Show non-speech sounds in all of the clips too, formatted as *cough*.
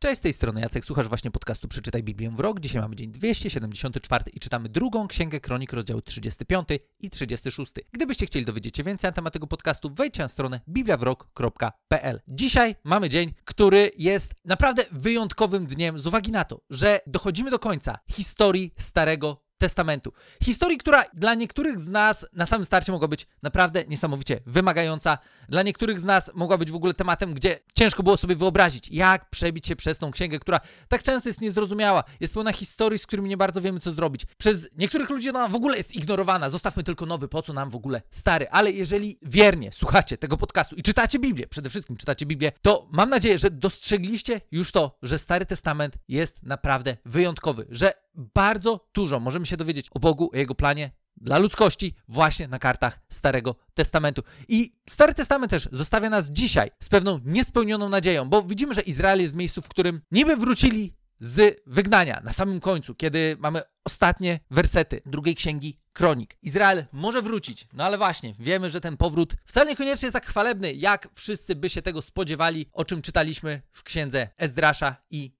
Cześć, z tej strony Jacek, słuchasz właśnie podcastu Przeczytaj Biblię w rok. Dzisiaj mamy dzień 274 i czytamy drugą Księgę Kronik, rozdział 35 i 36. Gdybyście chcieli dowiedzieć się więcej na temat tego podcastu, wejdźcie na stronę bibliawrok.pl. Dzisiaj mamy dzień, który jest naprawdę wyjątkowym dniem z uwagi na to, że dochodzimy do końca historii Starego Testamentu. Historii, która dla niektórych z nas na samym starcie mogła być naprawdę niesamowicie wymagająca. Dla niektórych z nas mogła być w ogóle tematem, gdzie ciężko było sobie wyobrazić, jak przebić się przez tą księgę, która tak często jest niezrozumiała, jest pełna historii, z którymi nie bardzo wiemy, co zrobić. Przez niektórych ludzi ona w ogóle jest ignorowana. Zostawmy tylko nowy, po co nam w ogóle stary. Ale jeżeli wiernie słuchacie tego podcastu i czytacie Biblię, przede wszystkim czytacie Biblię, to mam nadzieję, że dostrzegliście już to, że Stary Testament jest naprawdę wyjątkowy, że bardzo dużo możemy się dowiedzieć o Bogu, o Jego planie dla ludzkości właśnie na kartach Starego Testamentu. I Stary Testament też zostawia nas dzisiaj z pewną niespełnioną nadzieją, bo widzimy, że Izrael jest w miejscu, w którym niby wrócili z wygnania na samym końcu, kiedy mamy ostatnie wersety drugiej księgi Kronik. Izrael może wrócić, no ale właśnie, wiemy, że ten powrót wcale niekoniecznie jest tak chwalebny, jak wszyscy by się tego spodziewali, o czym czytaliśmy w księdze Ezdrasza i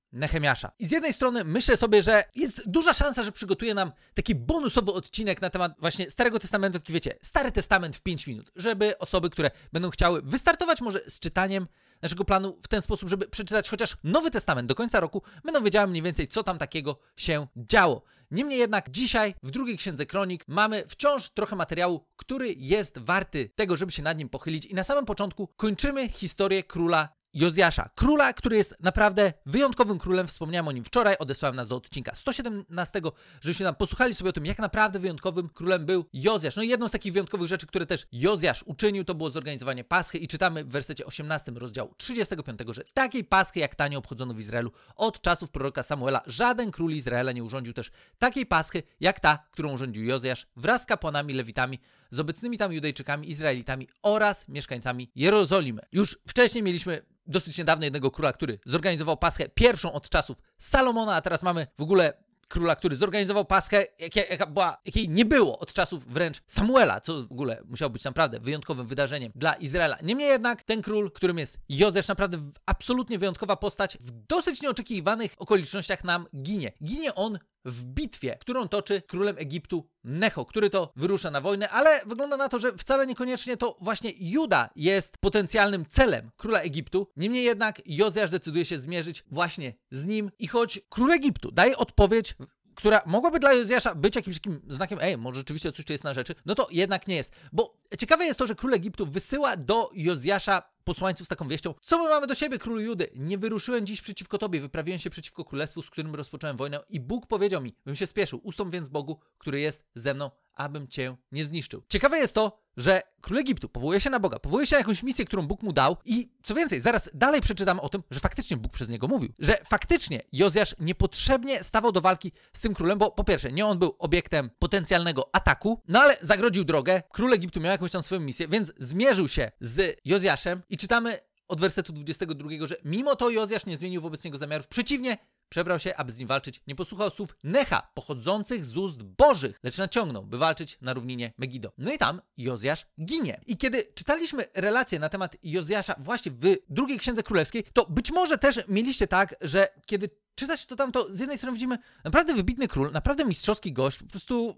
I z jednej strony myślę sobie, że jest duża szansa, że przygotuje nam taki bonusowy odcinek na temat właśnie Starego Testamentu, taki wiecie, Stary Testament w 5 minut, żeby osoby, które będą chciały wystartować może z czytaniem naszego planu w ten sposób, żeby przeczytać chociaż Nowy Testament do końca roku, będą wiedziały mniej więcej, co tam takiego się działo. Niemniej jednak dzisiaj w drugiej księdze kronik mamy wciąż trochę materiału, który jest warty tego, żeby się nad nim pochylić. I na samym początku kończymy historię króla Jozjasza, króla, który jest naprawdę wyjątkowym królem. Wspomniałem o nim wczoraj, odesłałem nas do odcinka 117, żebyśmy tam posłuchali sobie o tym, jak naprawdę wyjątkowym królem był Jozjasz. No i jedną z takich wyjątkowych rzeczy, które też Jozjasz uczynił, to było zorganizowanie Paschy i czytamy w wersecie 18 rozdziału 35, że takiej Paschy jak ta nie obchodzono w Izraelu od czasów proroka Samuela. Żaden król Izraela nie urządził też takiej Paschy jak ta, którą urządził Jozjasz wraz z kapłanami, lewitami, z obecnymi tam Judejczykami, Izraelitami oraz mieszkańcami Jerozolimy. Już wcześniej mieliśmy dosyć niedawno jednego króla, który zorganizował Paschę pierwszą od czasów Salomona, a teraz mamy w ogóle króla, który zorganizował Paschę, jaka była, jakiej nie było od czasów wręcz Samuela, co w ogóle musiało być naprawdę wyjątkowym wydarzeniem dla Izraela. Niemniej jednak ten król, którym jest Jozesz, naprawdę absolutnie wyjątkowa postać, w dosyć nieoczekiwanych okolicznościach nam ginie. Ginie on w bitwie, którą toczy królem Egiptu Necho, który to wyrusza na wojnę, ale wygląda na to, że wcale niekoniecznie to właśnie Juda jest potencjalnym celem króla Egiptu. Niemniej jednak Jozjasz decyduje się zmierzyć właśnie z nim i choć król Egiptu daje odpowiedź która mogłaby dla Jozjasza być jakimś takim znakiem, ej, może rzeczywiście coś tu jest na rzeczy, no to jednak nie jest. Bo ciekawe jest to, że król Egiptu wysyła do Jozjasza posłańców z taką wieścią: Co my mamy do siebie, królu Judy? Nie wyruszyłem dziś przeciwko tobie, wyprawiłem się przeciwko królestwu, z którym rozpocząłem wojnę, i Bóg powiedział mi, bym się spieszył. Ustąp więc Bogu, który jest ze mną, abym cię nie zniszczył. Ciekawe jest to, że król Egiptu powołuje się na Boga, powołuje się na jakąś misję, którą Bóg mu dał i co więcej, zaraz dalej przeczytamy o tym, że faktycznie Bóg przez niego mówił, że faktycznie Jozjasz niepotrzebnie stawał do walki z tym królem, bo po pierwsze, nie on był obiektem potencjalnego ataku, no ale zagrodził drogę, król Egiptu miał jakąś tam swoją misję, więc zmierzył się z Jozjaszem i czytamy od wersetu 22, że mimo to Jozjasz nie zmienił wobec niego zamiarów, przeciwnie, Przebrał się, aby z nim walczyć. Nie posłuchał słów Necha, pochodzących z ust bożych, lecz naciągnął, by walczyć na równinie Megido. No i tam Jozjasz ginie. I kiedy czytaliśmy relacje na temat Jozjasza właśnie w drugiej księdze królewskiej, to być może też mieliście tak, że kiedy czytać to tam, to z jednej strony widzimy naprawdę wybitny król, naprawdę mistrzowski gość, po prostu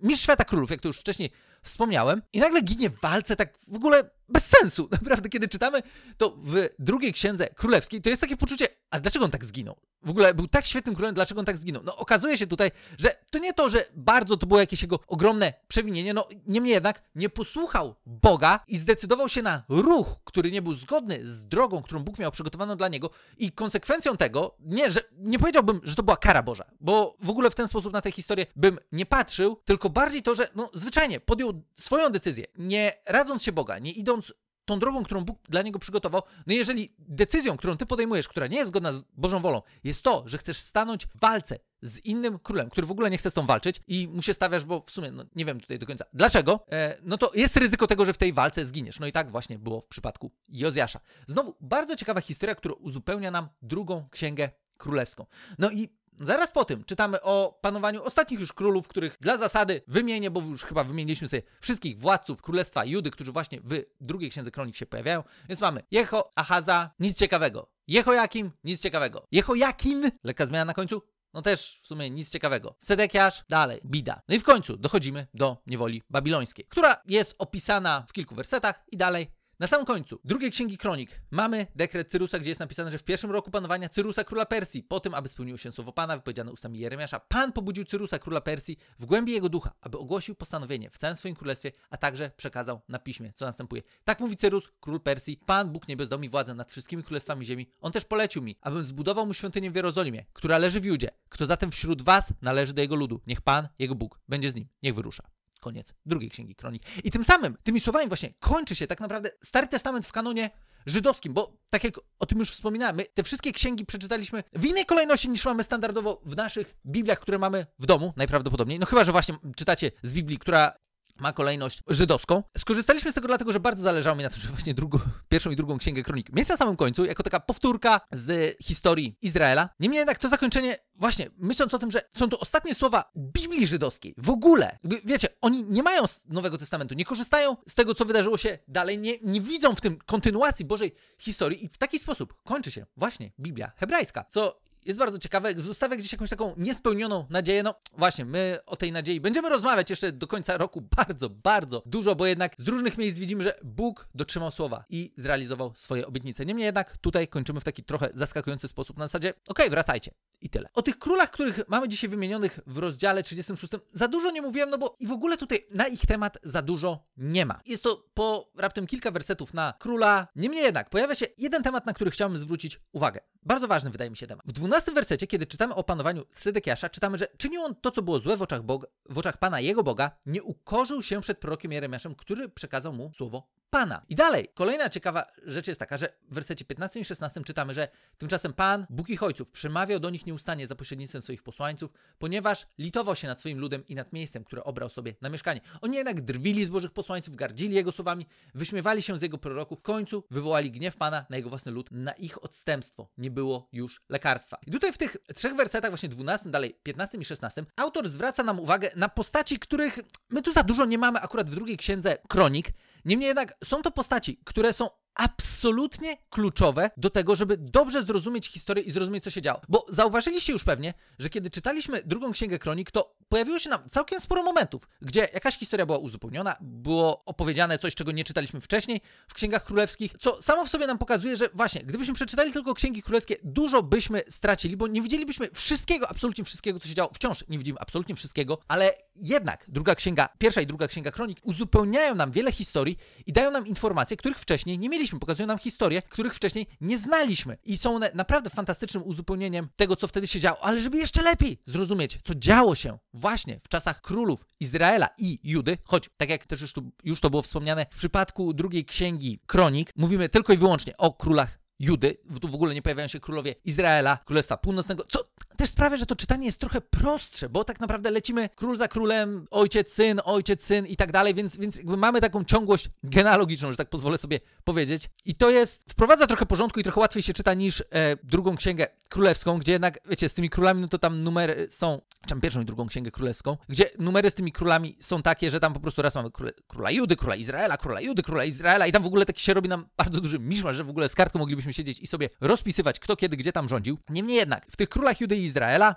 mistrz świata królów, jak to już wcześniej wspomniałem, i nagle ginie w walce tak w ogóle bez sensu. *laughs* Naprawdę, kiedy czytamy to w drugiej księdze królewskiej, to jest takie poczucie, a dlaczego on tak zginął? W ogóle był tak świetnym królem, dlaczego on tak zginął? No okazuje się tutaj, że to nie to, że bardzo to było jakieś jego ogromne przewinienie, no niemniej jednak nie posłuchał Boga i zdecydował się na ruch, który nie był zgodny z drogą, którą Bóg miał przygotowaną dla niego i konsekwencją tego, nie, że nie powiedziałbym, że to była kara Boża, bo w ogóle w ten sposób na tę historię bym nie patrzył, tylko bardziej to, że no zwyczajnie podjął swoją decyzję, nie radząc się Boga, nie idąc tą drogą, którą Bóg dla niego przygotował, no jeżeli decyzją, którą ty podejmujesz, która nie jest zgodna z Bożą wolą, jest to, że chcesz stanąć w walce z innym królem, który w ogóle nie chce z tą walczyć i mu się stawiasz, bo w sumie no, nie wiem tutaj do końca dlaczego, e, no to jest ryzyko tego, że w tej walce zginiesz. No i tak właśnie było w przypadku Jozjasza. Znowu bardzo ciekawa historia, która uzupełnia nam drugą księgę królewską. No i Zaraz po tym czytamy o panowaniu ostatnich już królów, których dla zasady wymienię, bo już chyba wymieniliśmy sobie wszystkich władców królestwa Judy, którzy właśnie w drugiej księdze kronik się pojawiają. Więc mamy Jeho, Ahaza, nic ciekawego. Jehojakim, nic ciekawego. Jehojakin, lekka zmiana na końcu, no też w sumie nic ciekawego. Sedekiasz, dalej, bida. No i w końcu dochodzimy do niewoli babilońskiej, która jest opisana w kilku wersetach i dalej na samym końcu drugiej księgi kronik mamy dekret Cyrusa, gdzie jest napisane, że w pierwszym roku panowania Cyrusa króla Persji, po tym, aby spełniło się słowo Pana wypowiedziane ustami Jeremiasza, Pan pobudził Cyrusa króla Persji w głębi jego ducha, aby ogłosił postanowienie w całym swoim królestwie, a także przekazał na piśmie, co następuje. Tak mówi Cyrus, król Persji, Pan Bóg niebios dał mi władzę nad wszystkimi królestwami ziemi. On też polecił mi, abym zbudował mu świątynię w Jerozolimie, która leży w Judzie. Kto zatem wśród was należy do jego ludu, niech Pan, jego Bóg, będzie z nim, niech wyrusza. Koniec drugiej księgi kronik. I tym samym, tymi słowami właśnie kończy się tak naprawdę Stary Testament w kanonie żydowskim, bo tak jak o tym już wspominałem, my te wszystkie księgi przeczytaliśmy w innej kolejności niż mamy standardowo w naszych Bibliach, które mamy w domu, najprawdopodobniej. No chyba, że właśnie czytacie z Biblii, która ma kolejność żydowską. Skorzystaliśmy z tego dlatego, że bardzo zależało mi na tym, że właśnie drugą, pierwszą i drugą księgę kronik mieć na samym końcu, jako taka powtórka z historii Izraela. Niemniej jednak to zakończenie, właśnie myśląc o tym, że są to ostatnie słowa Biblii żydowskiej, w ogóle, wiecie, oni nie mają Nowego Testamentu, nie korzystają z tego, co wydarzyło się dalej, nie, nie widzą w tym kontynuacji Bożej historii i w taki sposób kończy się właśnie Biblia hebrajska, co jest bardzo ciekawe, zostawia gdzieś jakąś taką niespełnioną nadzieję. No właśnie, my o tej nadziei będziemy rozmawiać jeszcze do końca roku bardzo, bardzo dużo, bo jednak z różnych miejsc widzimy, że Bóg dotrzymał słowa i zrealizował swoje obietnice. Niemniej jednak tutaj kończymy w taki trochę zaskakujący sposób na zasadzie, okej, okay, wracajcie. I tyle. O tych królach, których mamy dzisiaj wymienionych w rozdziale 36, za dużo nie mówiłem, no bo i w ogóle tutaj na ich temat za dużo nie ma. Jest to po raptem kilka wersetów na króla. Niemniej jednak pojawia się jeden temat, na który chciałbym zwrócić uwagę. Bardzo ważny wydaje mi się temat. W 12 wersecie, kiedy czytamy o panowaniu Sedekiasza, czytamy, że czynił on to, co było złe w oczach, Boga, w oczach Pana jego Boga, nie ukorzył się przed prorokiem Jeremiaszem, który przekazał mu słowo Pana. I dalej, kolejna ciekawa rzecz jest taka, że w wersecie 15 i 16 czytamy, że tymczasem Pan, Bóg ich ojców, przemawiał do nich nieustannie za pośrednictwem swoich posłańców, ponieważ litował się nad swoim ludem i nad miejscem, które obrał sobie na mieszkanie. Oni jednak drwili z Bożych posłańców, gardzili jego słowami, wyśmiewali się z jego proroków, w końcu wywołali gniew Pana na jego własny lud, na ich odstępstwo. Nie było już lekarstwa. I tutaj w tych trzech wersetach, właśnie 12, dalej 15 i 16, autor zwraca nam uwagę na postaci, których my tu za dużo nie mamy akurat w drugiej księdze Kronik, Niemniej jednak są to postaci, które są absolutnie kluczowe do tego, żeby dobrze zrozumieć historię i zrozumieć, co się działo. Bo zauważyliście już pewnie, że kiedy czytaliśmy drugą księgę kronik, to pojawiło się nam całkiem sporo momentów, gdzie jakaś historia była uzupełniona, było opowiedziane coś, czego nie czytaliśmy wcześniej w księgach królewskich, co samo w sobie nam pokazuje, że właśnie, gdybyśmy przeczytali tylko księgi królewskie, dużo byśmy stracili, bo nie widzielibyśmy wszystkiego, absolutnie wszystkiego, co się działo. Wciąż nie widzimy absolutnie wszystkiego, ale jednak druga księga, pierwsza i druga księga kronik uzupełniają nam wiele historii i dają nam informacje, których wcześniej nie mieliśmy pokazują nam historie, których wcześniej nie znaliśmy. I są one naprawdę fantastycznym uzupełnieniem tego, co wtedy się działo, ale żeby jeszcze lepiej zrozumieć, co działo się właśnie w czasach królów Izraela i Judy, choć tak jak też już, tu, już to było wspomniane, w przypadku drugiej księgi Kronik mówimy tylko i wyłącznie o królach Judy, tu w ogóle nie pojawiają się królowie Izraela, Królestwa Północnego, co też sprawia, że to czytanie jest trochę prostsze, bo tak naprawdę lecimy król za królem, ojciec, syn, ojciec, syn i tak dalej, więc, więc jakby mamy taką ciągłość genealogiczną, że tak pozwolę sobie powiedzieć. I to jest, wprowadza trochę porządku i trochę łatwiej się czyta niż e, drugą księgę królewską, gdzie jednak, wiecie, z tymi królami, no to tam numery są, czy pierwszą i drugą księgę królewską, gdzie numery z tymi królami są takie, że tam po prostu raz mamy króle, króla Judy, króla Izraela, króla Judy, króla Izraela i tam w ogóle taki się robi nam bardzo duży miszmasz, że w ogóle z kartką moglibyśmy siedzieć i sobie rozpisywać, kto kiedy, gdzie tam rządził. Niemniej jednak, w tych królach Judy i Izraela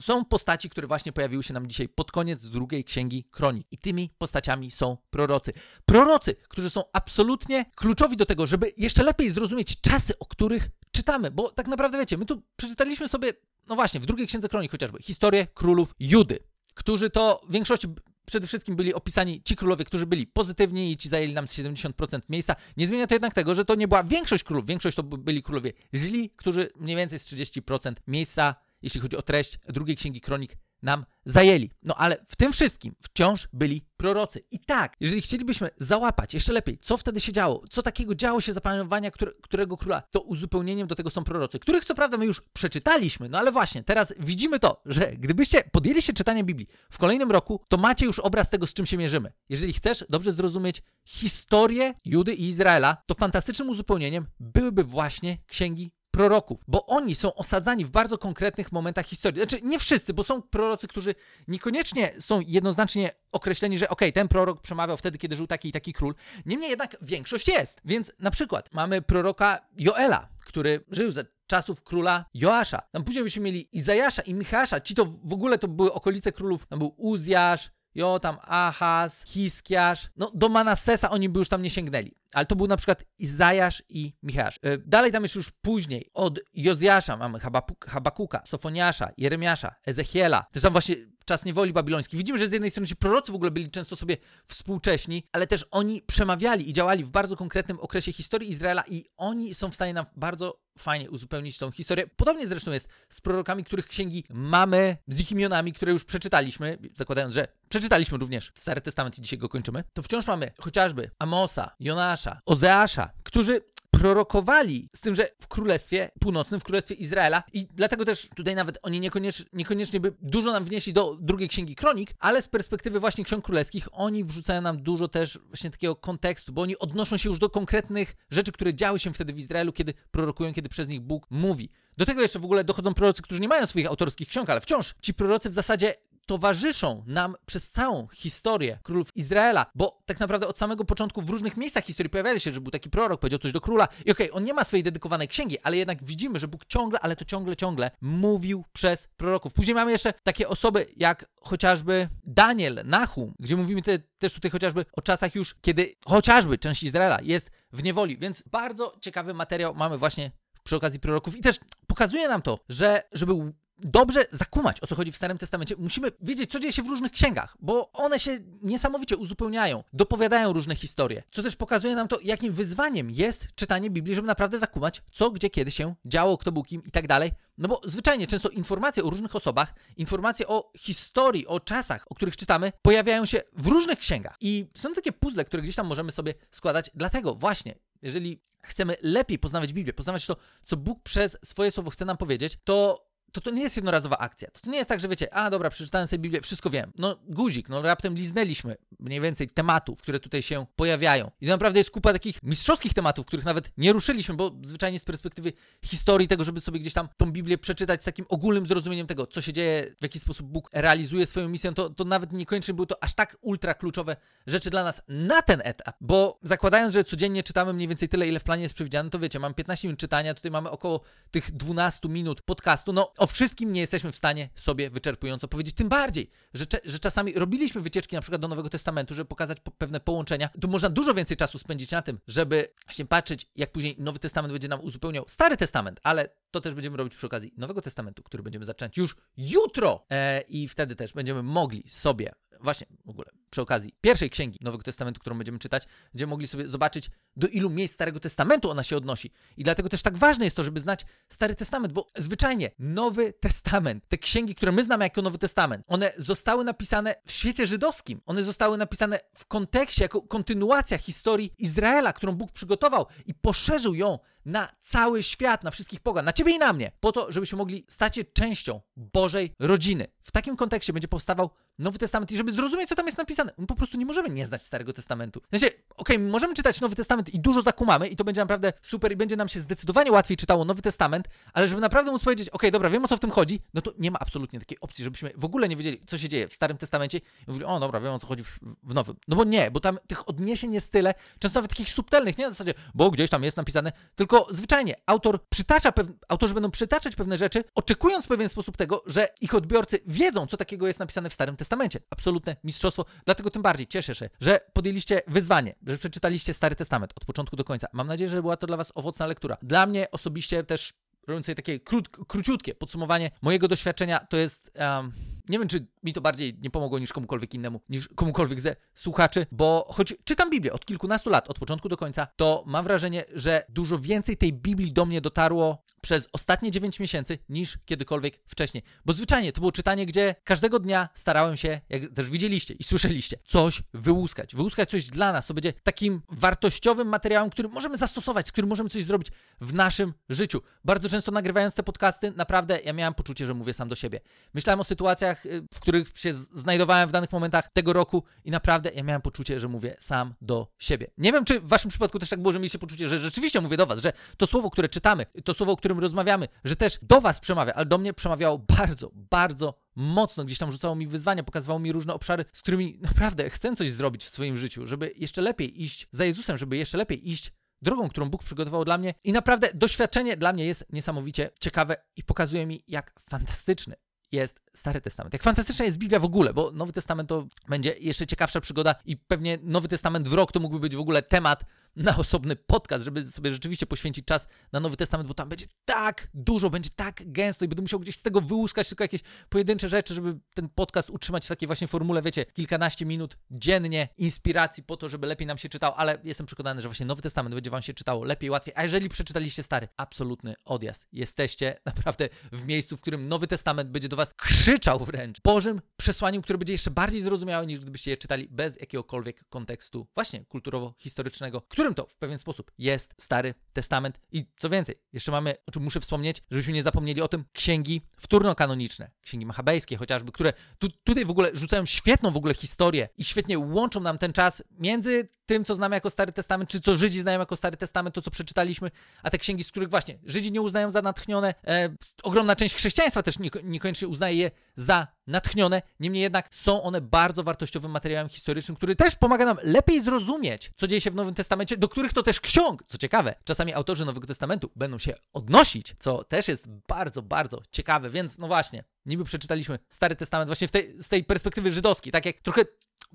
są postaci, które właśnie pojawiły się nam dzisiaj pod koniec drugiej księgi kronik. I tymi postaciami są prorocy. Prorocy, którzy są absolutnie kluczowi do tego, żeby jeszcze lepiej zrozumieć czasy, o których czytamy. Bo tak naprawdę wiecie, my tu przeczytaliśmy sobie, no właśnie, w drugiej księdze kronik chociażby, historię królów Judy, którzy to w większości przede wszystkim byli opisani ci królowie, którzy byli pozytywni i ci zajęli nam 70% miejsca. Nie zmienia to jednak tego, że to nie była większość królów. Większość to byli królowie źli, którzy mniej więcej z 30% miejsca, jeśli chodzi o treść drugiej księgi kronik, nam zajęli. No ale w tym wszystkim wciąż byli prorocy. I tak, jeżeli chcielibyśmy załapać jeszcze lepiej, co wtedy się działo, co takiego działo się za panowania które, którego króla, to uzupełnieniem do tego są prorocy, których co prawda my już przeczytaliśmy, no ale właśnie, teraz widzimy to, że gdybyście podjęli się czytania Biblii w kolejnym roku, to macie już obraz tego, z czym się mierzymy. Jeżeli chcesz dobrze zrozumieć historię Judy i Izraela, to fantastycznym uzupełnieniem byłyby właśnie księgi proroków, bo oni są osadzani w bardzo konkretnych momentach historii. Znaczy, nie wszyscy, bo są prorocy, którzy niekoniecznie są jednoznacznie określeni, że okej, okay, ten prorok przemawiał wtedy, kiedy żył taki i taki król. Niemniej jednak większość jest. Więc na przykład mamy proroka Joela, który żył za czasów króla Joasza. Tam później byśmy mieli Izajasza i Michasza. Ci to w ogóle to były okolice królów. Tam był Uzjasz, Jo, tam Ahaz, Hiskiasz, no do Manassesa oni by już tam nie sięgnęli. Ale to był na przykład Izajasz i Michasz. E, dalej tam jeszcze już później, od Jozjasza mamy Habakuka, Sofoniasza, Jeremiasza, Ezechiela. Też tam właśnie czas niewoli babilońskiej. Widzimy, że z jednej strony ci prorocy w ogóle byli często sobie współcześni, ale też oni przemawiali i działali w bardzo konkretnym okresie historii Izraela i oni są w stanie nam bardzo fajnie uzupełnić tą historię. Podobnie zresztą jest z prorokami, których księgi mamy, z ich imionami, które już przeczytaliśmy, zakładając, że przeczytaliśmy również Stary Testament i dzisiaj go kończymy, to wciąż mamy chociażby Amosa, Jonasza, Ozeasza, którzy prorokowali z tym, że w Królestwie Północnym, w Królestwie Izraela i dlatego też tutaj nawet oni niekoniecznie, niekoniecznie by dużo nam wnieśli do drugiej księgi kronik, ale z perspektywy właśnie ksiąg królewskich oni wrzucają nam dużo też właśnie takiego kontekstu, bo oni odnoszą się już do konkretnych rzeczy, które działy się wtedy w Izraelu, kiedy prorokują, kiedy przez nich Bóg mówi. Do tego jeszcze w ogóle dochodzą prorocy, którzy nie mają swoich autorskich ksiąg, ale wciąż ci prorocy w zasadzie towarzyszą nam przez całą historię królów Izraela, bo tak naprawdę od samego początku w różnych miejscach historii pojawiali się, że był taki prorok, powiedział coś do króla i okej, okay, on nie ma swojej dedykowanej księgi, ale jednak widzimy, że Bóg ciągle, ale to ciągle, ciągle mówił przez proroków. Później mamy jeszcze takie osoby jak chociażby Daniel, Nahum, gdzie mówimy te, też tutaj chociażby o czasach już, kiedy chociażby część Izraela jest w niewoli, więc bardzo ciekawy materiał mamy właśnie przy okazji proroków i też pokazuje nam to, że żeby dobrze zakumać, o co chodzi w Starym Testamencie, musimy wiedzieć, co dzieje się w różnych księgach, bo one się niesamowicie uzupełniają, dopowiadają różne historie, co też pokazuje nam to, jakim wyzwaniem jest czytanie Biblii, żeby naprawdę zakumać, co, gdzie, kiedy się działo, kto był kim i tak dalej. No bo zwyczajnie często informacje o różnych osobach, informacje o historii, o czasach, o których czytamy, pojawiają się w różnych księgach. I są takie puzzle, które gdzieś tam możemy sobie składać. Dlatego właśnie jeżeli chcemy lepiej poznawać Biblię, poznawać to, co Bóg przez swoje słowo chce nam powiedzieć, to to to nie jest jednorazowa akcja. To, to nie jest tak, że wiecie, a dobra, przeczytałem sobie Biblię, wszystko wiem. No guzik, no raptem liznęliśmy mniej więcej tematów, które tutaj się pojawiają. I naprawdę jest kupa takich mistrzowskich tematów, których nawet nie ruszyliśmy, bo zwyczajnie z perspektywy historii tego, żeby sobie gdzieś tam tą Biblię przeczytać z takim ogólnym zrozumieniem tego, co się dzieje, w jaki sposób Bóg realizuje swoją misję, to, to nawet niekoniecznie były to aż tak ultra kluczowe rzeczy dla nas na ten etap, bo zakładając, że codziennie czytamy mniej więcej tyle, ile w planie jest przewidziane, to wiecie, mam 15 minut czytania, tutaj mamy około tych 12 minut podcastu, no o wszystkim nie jesteśmy w stanie sobie wyczerpująco powiedzieć. Tym bardziej, że, że czasami robiliśmy wycieczki na przykład do Nowego Testamentu, żeby pokazać po pewne połączenia. Tu można dużo więcej czasu spędzić na tym, żeby właśnie patrzeć, jak później Nowy Testament będzie nam uzupełniał Stary Testament, ale to też będziemy robić przy okazji Nowego Testamentu, który będziemy zacząć już jutro. E, I wtedy też będziemy mogli sobie właśnie w ogóle przy okazji pierwszej księgi Nowego Testamentu, którą będziemy czytać, będziemy mogli sobie zobaczyć, do ilu miejsc Starego Testamentu ona się odnosi. I dlatego też tak ważne jest to, żeby znać Stary Testament, bo zwyczajnie Nowy Testament, te księgi, które my znamy jako Nowy Testament, one zostały napisane w świecie żydowskim. One zostały napisane w kontekście, jako kontynuacja historii Izraela, którą Bóg przygotował i poszerzył ją na cały świat, na wszystkich pogan, na ciebie i na mnie, po to, żebyśmy mogli stać się częścią Bożej rodziny. W takim kontekście będzie powstawał Nowy Testament i żeby zrozumieć, co tam jest napisane, my po prostu nie możemy nie znać Starego Testamentu. W sensie, okej, okay, możemy czytać Nowy Testament i dużo zakumamy i to będzie naprawdę super i będzie nam się zdecydowanie łatwiej czytało Nowy Testament, ale żeby naprawdę móc powiedzieć, okej, okay, dobra, wiem o co w tym chodzi, no to nie ma absolutnie takiej opcji, żebyśmy w ogóle nie wiedzieli, co się dzieje w Starym Testamencie i mówili, o dobra, wiem o co chodzi w, w Nowym. No bo nie, bo tam tych odniesień jest tyle, często nawet takich subtelnych, nie na zasadzie, bo gdzieś tam jest napisane, tylko zwyczajnie autor przytacza, pew... autorzy będą przytaczać pewne rzeczy, oczekując w pewien sposób tego, że ich odbiorcy wiedzą, co takiego jest napisane w Starym Testamencie. Absolutne mistrzostwo, dlatego tym bardziej cieszę się, że podjęliście wyzwanie, że przeczytaliście Stary Testament od początku do końca. Mam nadzieję, że była to dla Was owocna lektura. Dla mnie osobiście też robiąc sobie takie krót, króciutkie podsumowanie mojego doświadczenia, to jest. Um, nie wiem, czy mi to bardziej nie pomogło niż komukolwiek innemu, niż komukolwiek ze słuchaczy, bo choć czytam Biblię od kilkunastu lat, od początku do końca, to mam wrażenie, że dużo więcej tej Biblii do mnie dotarło przez ostatnie 9 miesięcy niż kiedykolwiek wcześniej. Bo zwyczajnie to było czytanie, gdzie każdego dnia starałem się, jak też widzieliście i słyszeliście, coś wyłuskać. Wyłuskać coś dla nas, co będzie takim wartościowym materiałem, który możemy zastosować, z którym możemy coś zrobić w naszym życiu. Bardzo często nagrywając te podcasty, naprawdę ja miałem poczucie, że mówię sam do siebie. Myślałem o sytuacjach, y, w których których się znajdowałem w danych momentach tego roku i naprawdę ja miałem poczucie, że mówię sam do siebie. Nie wiem, czy w waszym przypadku też tak było, że mieliście poczucie, że rzeczywiście mówię do was, że to słowo, które czytamy, to słowo, o którym rozmawiamy, że też do was przemawia, ale do mnie przemawiało bardzo, bardzo mocno, gdzieś tam rzucało mi wyzwania, pokazywało mi różne obszary, z którymi naprawdę chcę coś zrobić w swoim życiu, żeby jeszcze lepiej iść za Jezusem, żeby jeszcze lepiej iść drogą, którą Bóg przygotował dla mnie. I naprawdę doświadczenie dla mnie jest niesamowicie ciekawe i pokazuje mi, jak fantastyczny jest Stary Testament. Jak fantastyczna jest Biblia w ogóle, bo Nowy Testament to będzie jeszcze ciekawsza przygoda i pewnie Nowy Testament w rok to mógłby być w ogóle temat na osobny podcast, żeby sobie rzeczywiście poświęcić czas na Nowy Testament, bo tam będzie tak dużo, będzie tak gęsto i będę musiał gdzieś z tego wyłuskać tylko jakieś pojedyncze rzeczy, żeby ten podcast utrzymać w takiej właśnie formule, wiecie, kilkanaście minut dziennie inspiracji po to, żeby lepiej nam się czytało, ale jestem przekonany, że właśnie Nowy Testament będzie wam się czytało lepiej, łatwiej, a jeżeli przeczytaliście Stary, absolutny odjazd. Jesteście naprawdę w miejscu, w którym Nowy Testament będzie do was krzyczał wręcz Bożym przesłaniem, które będzie jeszcze bardziej zrozumiałe niż gdybyście je czytali bez jakiegokolwiek kontekstu właśnie kulturowo-historycznego, którym to w pewien sposób jest Stary Testament. I co więcej, jeszcze mamy, o czym muszę wspomnieć, żebyśmy nie zapomnieli o tym, księgi wtórno-kanoniczne, księgi machabejskie chociażby, które tu, tutaj w ogóle rzucają świetną w ogóle historię i świetnie łączą nam ten czas między tym, co znamy jako Stary Testament, czy co Żydzi znają jako Stary Testament, to co przeczytaliśmy, a te księgi, z których właśnie Żydzi nie uznają za natchnione, e, ogromna część chrześcijaństwa też niekoniecznie uznaje je za natchnione, niemniej jednak są one bardzo wartościowym materiałem historycznym, który też pomaga nam lepiej zrozumieć, co dzieje się w Nowym Testamencie, do których to też ksiąg, co ciekawe, czasami autorzy Nowego Testamentu będą się odnosić, co też jest bardzo, bardzo ciekawe, więc no właśnie, niby przeczytaliśmy Stary Testament właśnie tej, z tej perspektywy żydowskiej, tak jak trochę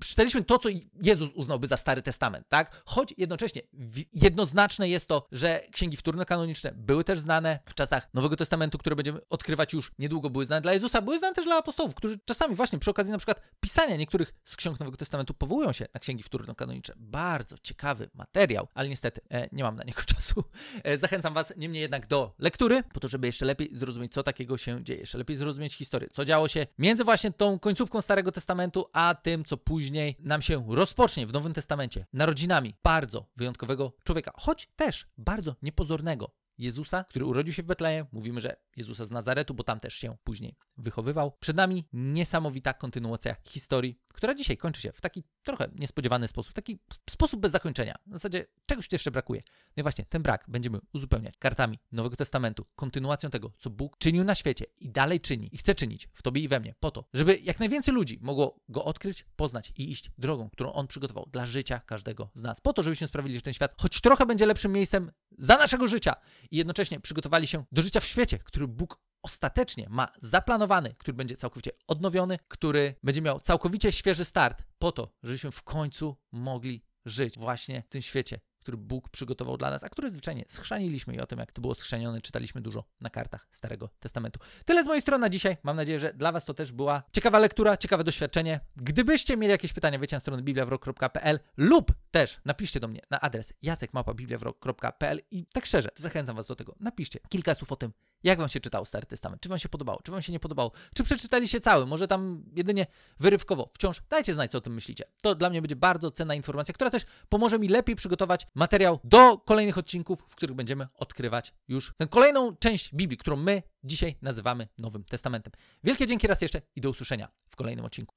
przeczytaliśmy to, co Jezus uznałby za Stary Testament, tak? Choć jednocześnie jednoznaczne jest to, że księgi wtórno-kanoniczne były też znane w czasach Nowego Testamentu, które będziemy odkrywać już niedługo, były znane dla Jezusa, były znane też dla apostołów, którzy czasami właśnie przy okazji na przykład pisania niektórych z ksiąg Nowego Testamentu powołują się na księgi wtórno-kanoniczne. Bardzo ciekawy materiał, ale niestety e, nie mam na niego *laughs* czasu. E, zachęcam Was niemniej jednak do lektury, po to, żeby jeszcze lepiej zrozumieć, co takiego się dzieje, jeszcze lepiej zrozumieć historię, co działo się między właśnie tą końcówką Starego Testamentu, a tym, co później nam się rozpocznie w Nowym Testamencie, narodzinami bardzo wyjątkowego człowieka, choć też bardzo niepozornego. Jezusa, który urodził się w Betlejem. Mówimy, że Jezusa z Nazaretu, bo tam też się później wychowywał. Przed nami niesamowita kontynuacja historii, która dzisiaj kończy się w taki trochę niespodziewany sposób, taki sposób bez zakończenia. W zasadzie czegoś tu jeszcze brakuje. No i właśnie ten brak będziemy uzupełniać kartami Nowego Testamentu, kontynuacją tego, co Bóg czynił na świecie i dalej czyni i chce czynić w Tobie i we mnie, po to, żeby jak najwięcej ludzi mogło go odkryć, poznać i iść drogą, którą On przygotował dla życia każdego z nas. Po to, żebyśmy sprawili, że ten świat choć trochę będzie lepszym miejscem za naszego życia i jednocześnie przygotowali się do życia w świecie, który Bóg ostatecznie ma zaplanowany, który będzie całkowicie odnowiony, który będzie miał całkowicie świeży start po to, żebyśmy w końcu mogli żyć właśnie w tym świecie, który Bóg przygotował dla nas, a który zwyczajnie schrzaniliśmy i o tym, jak to było schrzanione, czytaliśmy dużo na kartach Starego Testamentu. Tyle z mojej strony na dzisiaj. Mam nadzieję, że dla Was to też była ciekawa lektura, ciekawe doświadczenie. Gdybyście mieli jakieś pytania, wiecie na stronę bibliawrok.pl lub też napiszcie do mnie na adres jacekmapa.bibliawrok.pl i tak szczerze, zachęcam Was do tego. Napiszcie kilka słów o tym, jak Wam się czytał Stary Testament, czy Wam się podobało, czy Wam się nie podobało, czy przeczytaliście cały, może tam jedynie wyrywkowo. Wciąż dajcie znać, co o tym myślicie. To dla mnie będzie bardzo cenna informacja, która też pomoże mi lepiej przygotować materiał do kolejnych odcinków, w których będziemy odkrywać już tę kolejną część Biblii, którą my dzisiaj nazywamy Nowym Testamentem. Wielkie dzięki raz jeszcze i do usłyszenia w kolejnym odcinku.